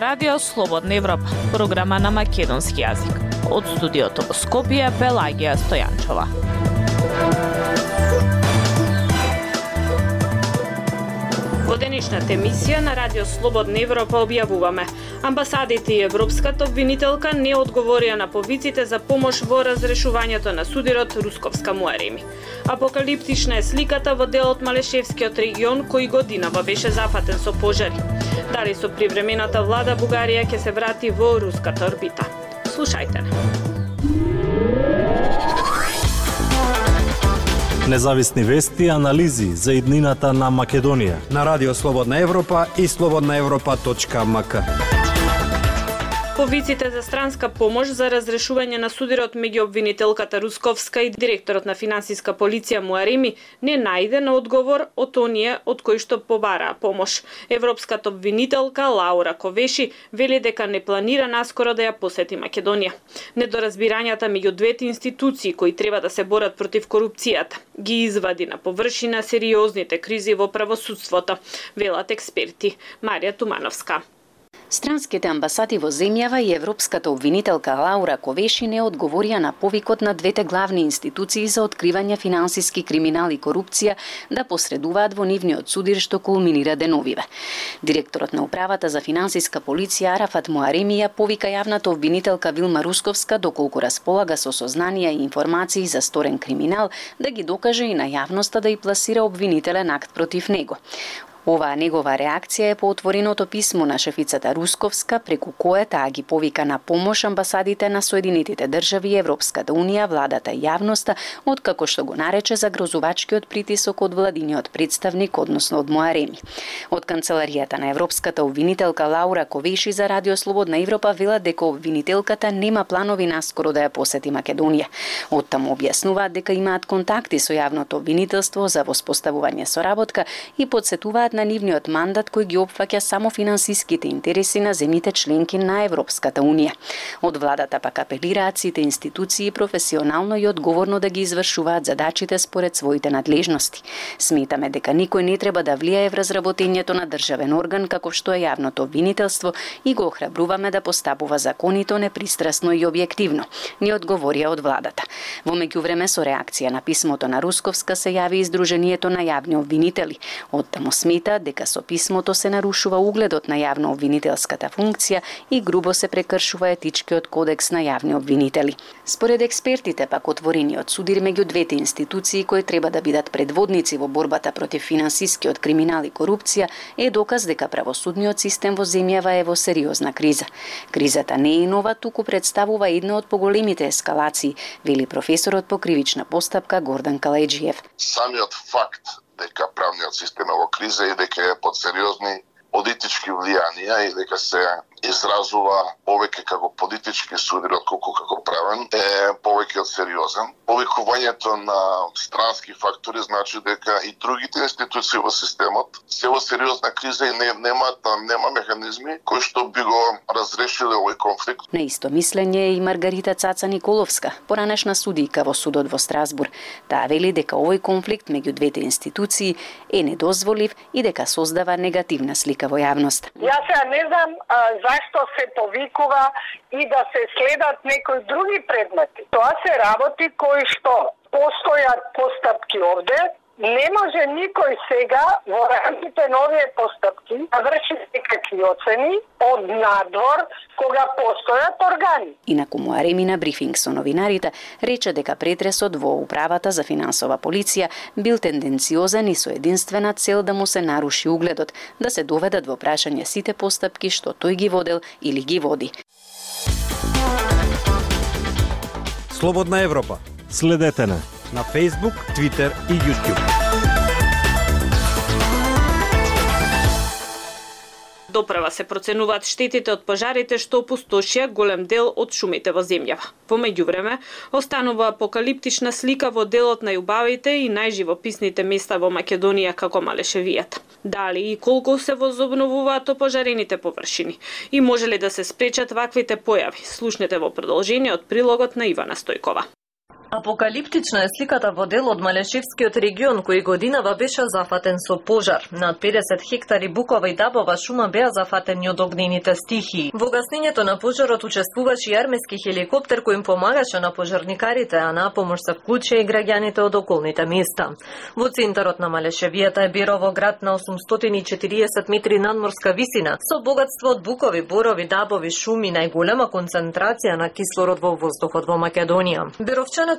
ова радио Слободна Европа, програма на македонски јазик. Од студиото во Скопје Пелагија Стојанчова. Во денешната емисија на Радио Слободна Европа објавуваме Амбасадите и Европската обвинителка не одговорија на повиците за помош во разрешувањето на судирот Русковска Муареми. Апокалиптична е сликата во делот Малешевскиот регион кој годинава беше зафатен со пожари. Дали со привремената влада Бугарија ќе се врати во руската орбита? Слушајте Независни вести и анализи за иднината на Македонија. На Радио Слободна Европа и слободнаевропа.мк. Повиците за странска помош за разрешување на судирот меѓу обвинителката Русковска и директорот на финансиска полиција Муарими не најде на одговор од оние од кои што побараа помош. Европската обвинителка Лаура Ковеши вели дека не планира наскоро да ја посети Македонија. Недоразбирањата меѓу двете институции кои треба да се борат против корупцијата ги извади на површина сериозните кризи во правосудството, велат експерти. Марија Тумановска. Странските амбасади во земјава и европската обвинителка Лаура Ковеши не одговорија на повикот на двете главни институции за откривање финансиски криминал и корупција да посредуваат во нивниот судир што кулминира деновиве. Директорот на управата за финансиска полиција Арафат Муаремија повика јавната обвинителка Вилма Русковска доколку располага со сознанија и информации за сторен криминал да ги докаже и на јавноста да и пласира обвинителен акт против него. Оваа негова реакција е по отвореното писмо на шефицата Русковска, преку кое таа ги повика на помош амбасадите на Соединетите држави, Европската унија, владата и јавноста, откако што го нарече загрозувачкиот притисок од владиниот представник, односно од Моареми. Од канцеларијата на Европската обвинителка Лаура Ковеши за Радио Слободна Европа вела дека обвинителката нема планови наскоро да ја посети Македонија. Оттаму објаснуваат дека имаат контакти со јавното обвинителство за воспоставување соработка и подсетуваат на нивниот мандат кој ги опфаќа само финансиските интереси на земјите членки на Европската Унија. Од владата пак апелираат сите институции професионално и одговорно да ги извршуваат задачите според своите надлежности. Сметаме дека никој не треба да влијае в разработењето на државен орган како што е јавното обвинителство и го охрабруваме да постапува законито, непристрасно и објективно, ни одговорија од владата. Во меѓувреме со реакција на писмото на Русковска се јави издруженијето на јавни обвинители. Од таму смета смета дека со писмото се нарушува угледот на јавно обвинителската функција и грубо се прекршува етичкиот кодекс на јавни обвинители. Според експертите, пак отворениот судир меѓу двете институции кои треба да бидат предводници во борбата против финансискиот криминал и корупција е доказ дека правосудниот систем во земјава е во сериозна криза. Кризата не е нова, туку представува една од поголемите ескалации, вели професорот по кривична постапка Гордан Каледжиев. Самиот факт дека правниот систем е во криза и дека е под сериозни политички влијанија и дека се изразува повеќе како политички судир отколку како правен е повеќе од сериозен. Повикувањето на странски фактори значи дека и другите институции во системот се во сериозна криза и не, нема, нема механизми кои што би го разрешиле овој конфликт. На исто мислење е и Маргарита Цаца Николовска, поранешна судијка во судот во Страсбур. Таа вели дека овој конфликт меѓу двете институции е недозволив и дека создава негативна слика во јавност. Јас сега не знам а, зашто се повикува и да се следат некои други предмети. Тоа се работи кои што постојат постапки овде, не може никој сега во рамките на овие постапки да врши некакви оцени од надвор кога постојат органи. Инаку Муареми на брифинг со новинарите рече дека претресот во управата за финансова полиција бил тенденциозен и со единствена цел да му се наруши угледот, да се доведат во прашање сите постапки што тој ги водел или ги води. Слободна Европа. Следете на на Facebook, Twitter и YouTube. Допрва се проценуваат штетите од пожарите што опустошија голем дел од шумите во земјава. Во меѓувреме, останува апокалиптична слика во делот на јубавите и најживописните места во Македонија како Малешевијата. Дали и колку се возобновуваат опожарените површини и може ли да се спречат ваквите појави? Слушнете во продолжение од прилогот на Ивана Стојкова. Апокалиптична е сликата во дел од Малешевскиот регион кој годинава беше зафатен со пожар. Над 50 хектари букова и дабова шума беа зафатени од огнените стихии. Во гаснењето на пожарот учествуваше и армиски хеликоптер кој им помагаше на пожарникарите, а на помош се вклучија и граѓаните од околните места. Во центарот на Малешевијата е Берово град на 840 метри надморска висина со богатство од букови, борови, дабови, шуми, најголема концентрација на кислород во воздухот во Македонија.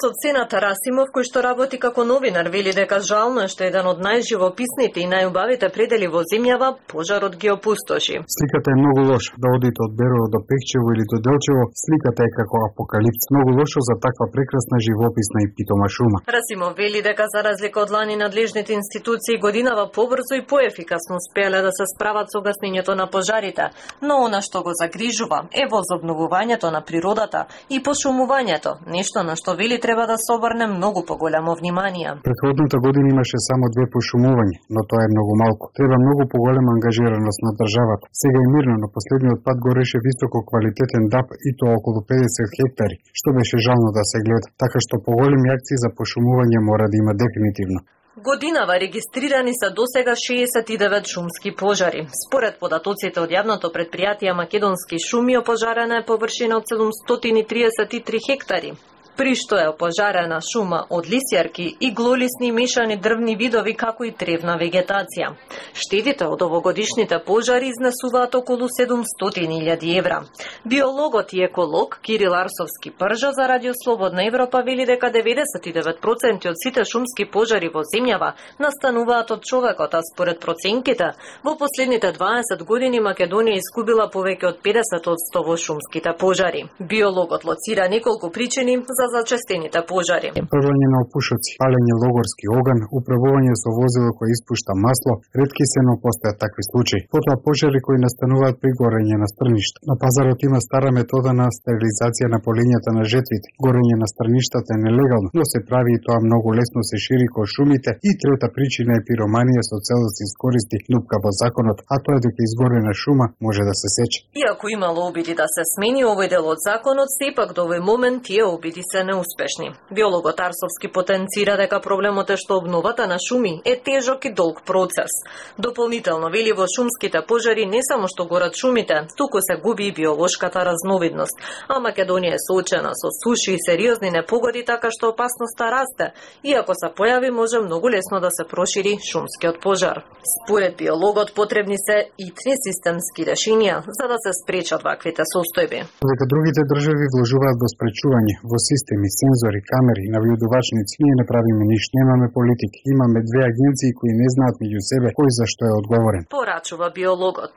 Беровчанот Од Сенат Расимов, кој што работи како новинар, вели дека жално е што еден од најживописните и најубавите предели во земјава, пожарот ги опустоши. Сликата е многу лоша. Да одите од Берово до Пекчево или до Делчево, сликата е како апокалипс. Многу лошо за таква прекрасна живописна и питома шума. Расимов вели дека за разлика од лани надлежните институции годинава побрзо и поефикасно успеале да се справат со гаснењето на пожарите, но она што го загрижува е возобновувањето на природата и пошумувањето, нешто на што вели треба да се обрне многу поголемо внимание. Предходната година имаше само две пошумувања, но тоа е многу малку. Треба многу поголема ангажираност на државата. Сега е мирно, но последниот пат гореше високо квалитетен дап и тоа околу 50 хектари, што беше жално да се гледа. Така што поголеми акции за пошумување мора да има дефинитивно. Годинава регистрирани се досега 69 шумски пожари. Според податоците од јавното предпријатие Македонски шуми, опожарена е површина од 733 хектари при што е опожарена шума од лисјарки и глолисни мешани дрвни видови како и тревна вегетација. Штетите од овогодишните пожари изнесуваат околу 700.000 евра. Биологот и еколог Кирил Арсовски Пржа за Радио Слободна Европа вели дека 99% од сите шумски пожари во земјава настануваат од човекот, а според проценките, во последните 20 години Македонија изгубила повеќе од 50% во шумските пожари. Биологот лоцира неколку причини за зачестените пожари. Првање на опушоци, палење логорски оган, управување со возило кој испушта масло, ретки се но постојат такви случаи. Потоа пожари кои настануваат при горење на стрништа. На пазарот има стара метода на стерилизација на полињата на жетвите. Горење на стрништата е нелегално, но се прави и тоа многу лесно се шири кој шумите. И трета причина е пироманија со цел да се искористи лупка во законот, а тоа е дека изгорена шума може да се сече. Иако имало обиди да се смени овој дел од законот, сепак до овој момент тие обиди се неуспешни. Биологот Арсовски потенцира дека проблемот е што обновата на шуми е тежок и долг процес. Дополнително вели во шумските пожари не само што горат шумите, туку се губи и биолошката разновидност, а Македонија е соочена со суши и сериозни непогоди така што опасноста расте, И ако се појави може многу лесно да се прошири шумскиот пожар. Според биологот потребни се и три системски решенија за да се спречат ваквите состојби. Дека другите држави вложуваат во спречување во систем системи, сензори, камери, навијудувачници, ние не правиме ништо, немаме политики. Имаме две агенции кои не знаат меѓу себе кој за што е одговорен. Порачува биологот.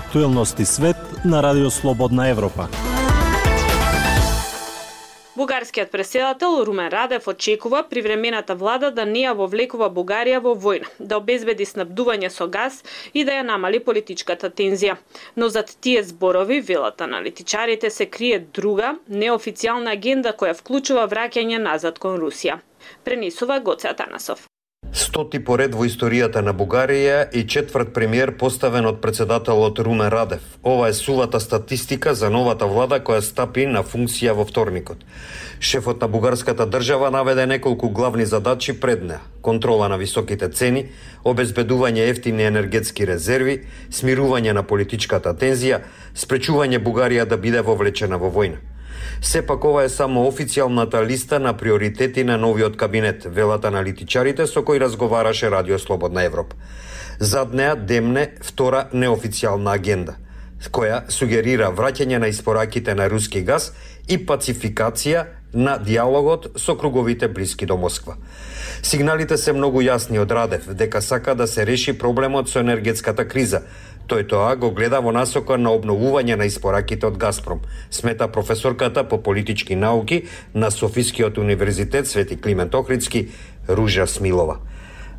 Актуелности свет на Радио Слободна Европа. Бугарскиот преседател Румен Радев очекува привремената влада да не ја вовлекува Бугарија во војна, да обезбеди снабдување со газ и да ја намали политичката тензија. Но зад тие зборови, велат аналитичарите, се крие друга, неофицијална агенда која вклучува враќање назад кон Русија. Пренесува Гоце Атанасов. Стоти поред во историјата на Бугарија и четврт премиер поставен од председателот Румен Радев. Ова е сувата статистика за новата влада која стапи на функција во вторникот. Шефот на бугарската држава наведе неколку главни задачи пред неа: контрола на високите цени, обезбедување ефтини енергетски резерви, смирување на политичката тензија, спречување Бугарија да биде вовлечена во војна. Сепак ова е само официјалната листа на приоритети на новиот кабинет, велат аналитичарите со кои разговараше Радио Слободна Европа. Зад неа демне втора неофицијална агенда, која сугерира враќање на испораките на руски газ и пацификација на диалогот со круговите блиски до Москва. Сигналите се многу јасни од Радев дека сака да се реши проблемот со енергетската криза, Тој тоа го гледа во насока на обновување на испораките од Газпром, смета професорката по политички науки на Софискиот универзитет Свети Климент Охридски Ружа Смилова.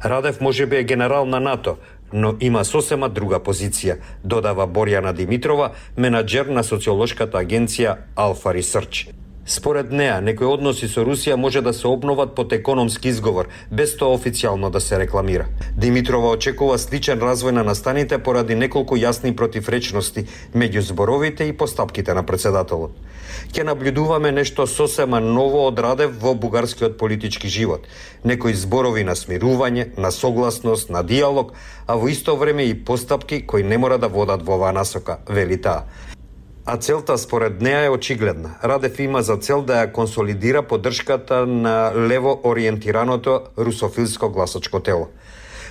Радев може би е генерал на НАТО, но има сосема друга позиција, додава Борјана Димитрова, менаџер на социолошката агенција Alpha Research. Според неа, некои односи со Русија може да се обноват под економски изговор, без тоа официјално да се рекламира. Димитрова очекува сличен развој на настаните поради неколку јасни противречности меѓу зборовите и постапките на председателот. Ке наблюдуваме нешто сосема ново од Радев во бугарскиот политички живот. Некои зборови на смирување, на согласност, на диалог, а во исто време и постапки кои не мора да водат во оваа насока, вели таа а целта според неа е очигледна. Радев има за цел да ја консолидира поддршката на лево ориентираното русофилско гласачко тело.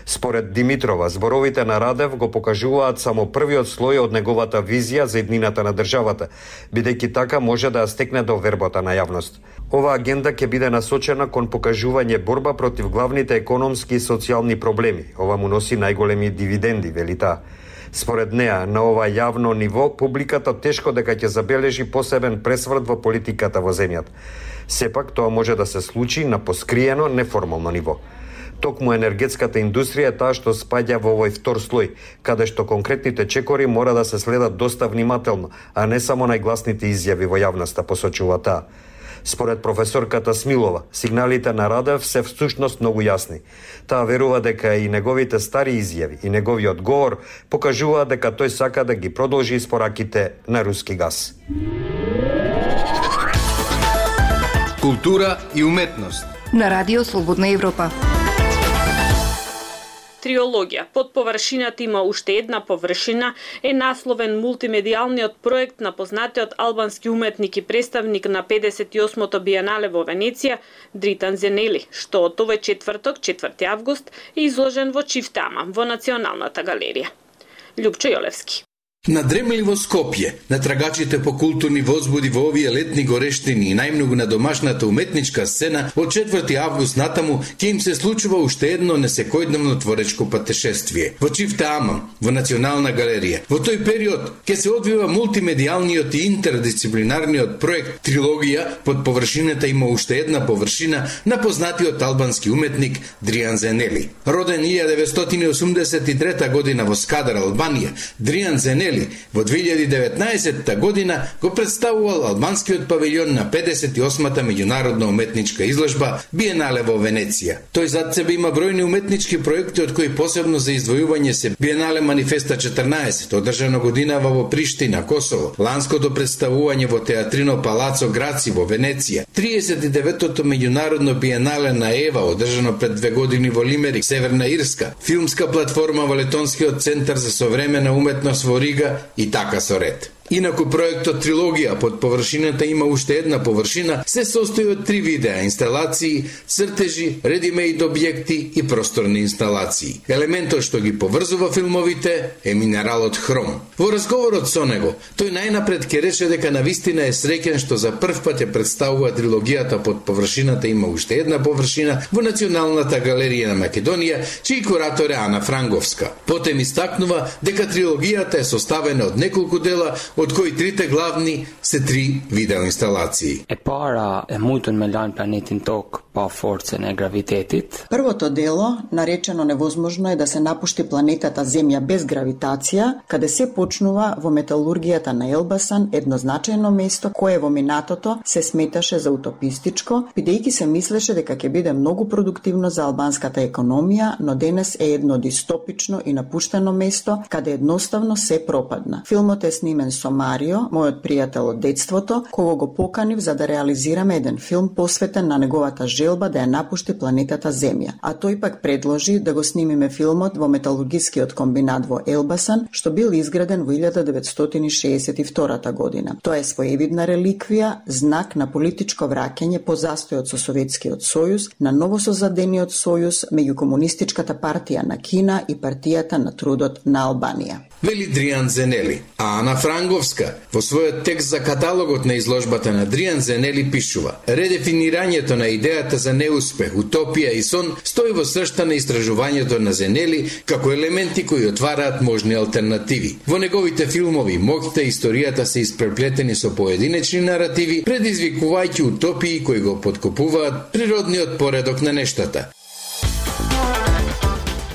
Според Димитрова, зборовите на Радев го покажуваат само првиот слој од неговата визија за иднината на државата, бидејќи така може да ја стекне до вербата на јавност. Ова агенда ќе биде насочена кон покажување борба против главните економски и социјални проблеми. Ова му носи најголеми дивиденди, вели таа. Според неа, на ова јавно ниво, публиката тешко дека ќе забележи посебен пресврт во политиката во земјата. Сепак, тоа може да се случи на поскриено, неформално ниво. Токму енергетската индустрија е таа што спаѓа во овој втор слој, каде што конкретните чекори мора да се следат доста внимателно, а не само најгласните изјави во јавноста, посочува таа. Според професорката Смилова, сигналите на Радев се всушност многу јасни. Таа верува дека и неговите стари изјави и неговиот говор покажуваат дека тој сака да ги продолжи испораките на руски газ. Култура и уметност на Радио Слободна Европа. Триологија. Под површината има уште една површина е насловен мултимедијалниот проект на познатиот албански уметник и представник на 58-то Биенале во Венеција, Дритан Зенели, што од овој четврток, 4 август, е изложен во Чифтама, во Националната галерија. Лјупчо Јолевски. Надремливо Скопје, на трагачите по културни возбуди во овие летни горештини и најмногу на домашната уметничка сцена, од 4 август натаму ќе им се случува уште едно несекојдневно творечко патешествие. Во Чифта Амам, во Национална галерија. Во тој период ќе се одвива мултимедијалниот и интердисциплинарниот проект Трилогија под површината има уште една површина на познатиот албански уметник Дриан Зенели. Роден 1983 година во Скадар, Албанија, Дриан Зенели Итали во 2019 година го представувал албанскиот павилјон на 58-та меѓународна уметничка изложба Биенале во Венеција. Тој зад себе има бројни уметнички проекти од кои посебно за издвојување се Биенале Манифеста 14, одржано годинава во Приштина, Косово, ланското представување во Театрино Палацо Граци во Венеција, 39-тото меѓународно Биенале на Ева, одржано пред две години во Лимерик, Северна Ирска, филмска платформа во Летонскиот центар за современа уметност во Рига книга и така со ред. Инаку проектот Трилогија под површината има уште една површина, се состои од три видеа, инсталации, цртежи, редимейд објекти и просторни инсталации. Елементот што ги поврзува филмовите е минералот хром. Во разговорот со него, тој најнапред ке рече дека на вистина е среќен што за прв пат ја представува трилогијата под површината има уште една површина во Националната галерија на Македонија, чиј куратор е Ана Франговска. Потем истакнува дека трилогијата е составена од неколку дела од кои трите главни се три видеоинсталации. Е пара е мутен me lan planetin tok па forcen е гравитетит. Првото дело, наречено невозможно е да се напушти планетата Земја без гравитација, каде се почнува во металургијата на Елбасан, едно значајно место кое во минатото се сметаше за утопистичко, бидејќи се мислеше дека ќе биде многу продуктивно за албанската економија, но денес е едно дистопично и напуштено место каде едноставно се пропадна. Филмот е снимен со Марио, мојот пријател од детството, кого го поканив за да реализираме еден филм посветен на неговата желба да ја напушти планетата Земја. А тој пак предложи да го снимиме филмот во металургискиот комбинат во Елбасан, што бил изграден во 1962 година. Тоа е своевидна реликвија, знак на политичко враќање по застојот со Советскиот сојуз, на новосозадениот сојуз меѓу Комунистичката партија на Кина и партијата на трудот на Албанија вели Дриан Зенели. А Ана Франго. Трговска во својот текст за каталогот на изложбата на Дриан Зенели пишува Редефинирањето на идејата за неуспех, утопија и сон стои во сршта на истражувањето на Зенели како елементи кои отвараат можни алтернативи. Во неговите филмови моќта и историјата се испреплетени со поединечни наративи, предизвикувајќи утопии кои го подкопуваат природниот поредок на нештата.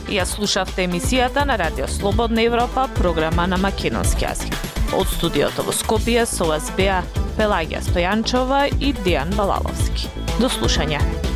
Ја слушавте емисијата на Радио Слободна Европа, програма на македонски јазик. Од студиото во Скопје со вас беа Пелагија Стојанчова и Дијан Балаловски. До слушање.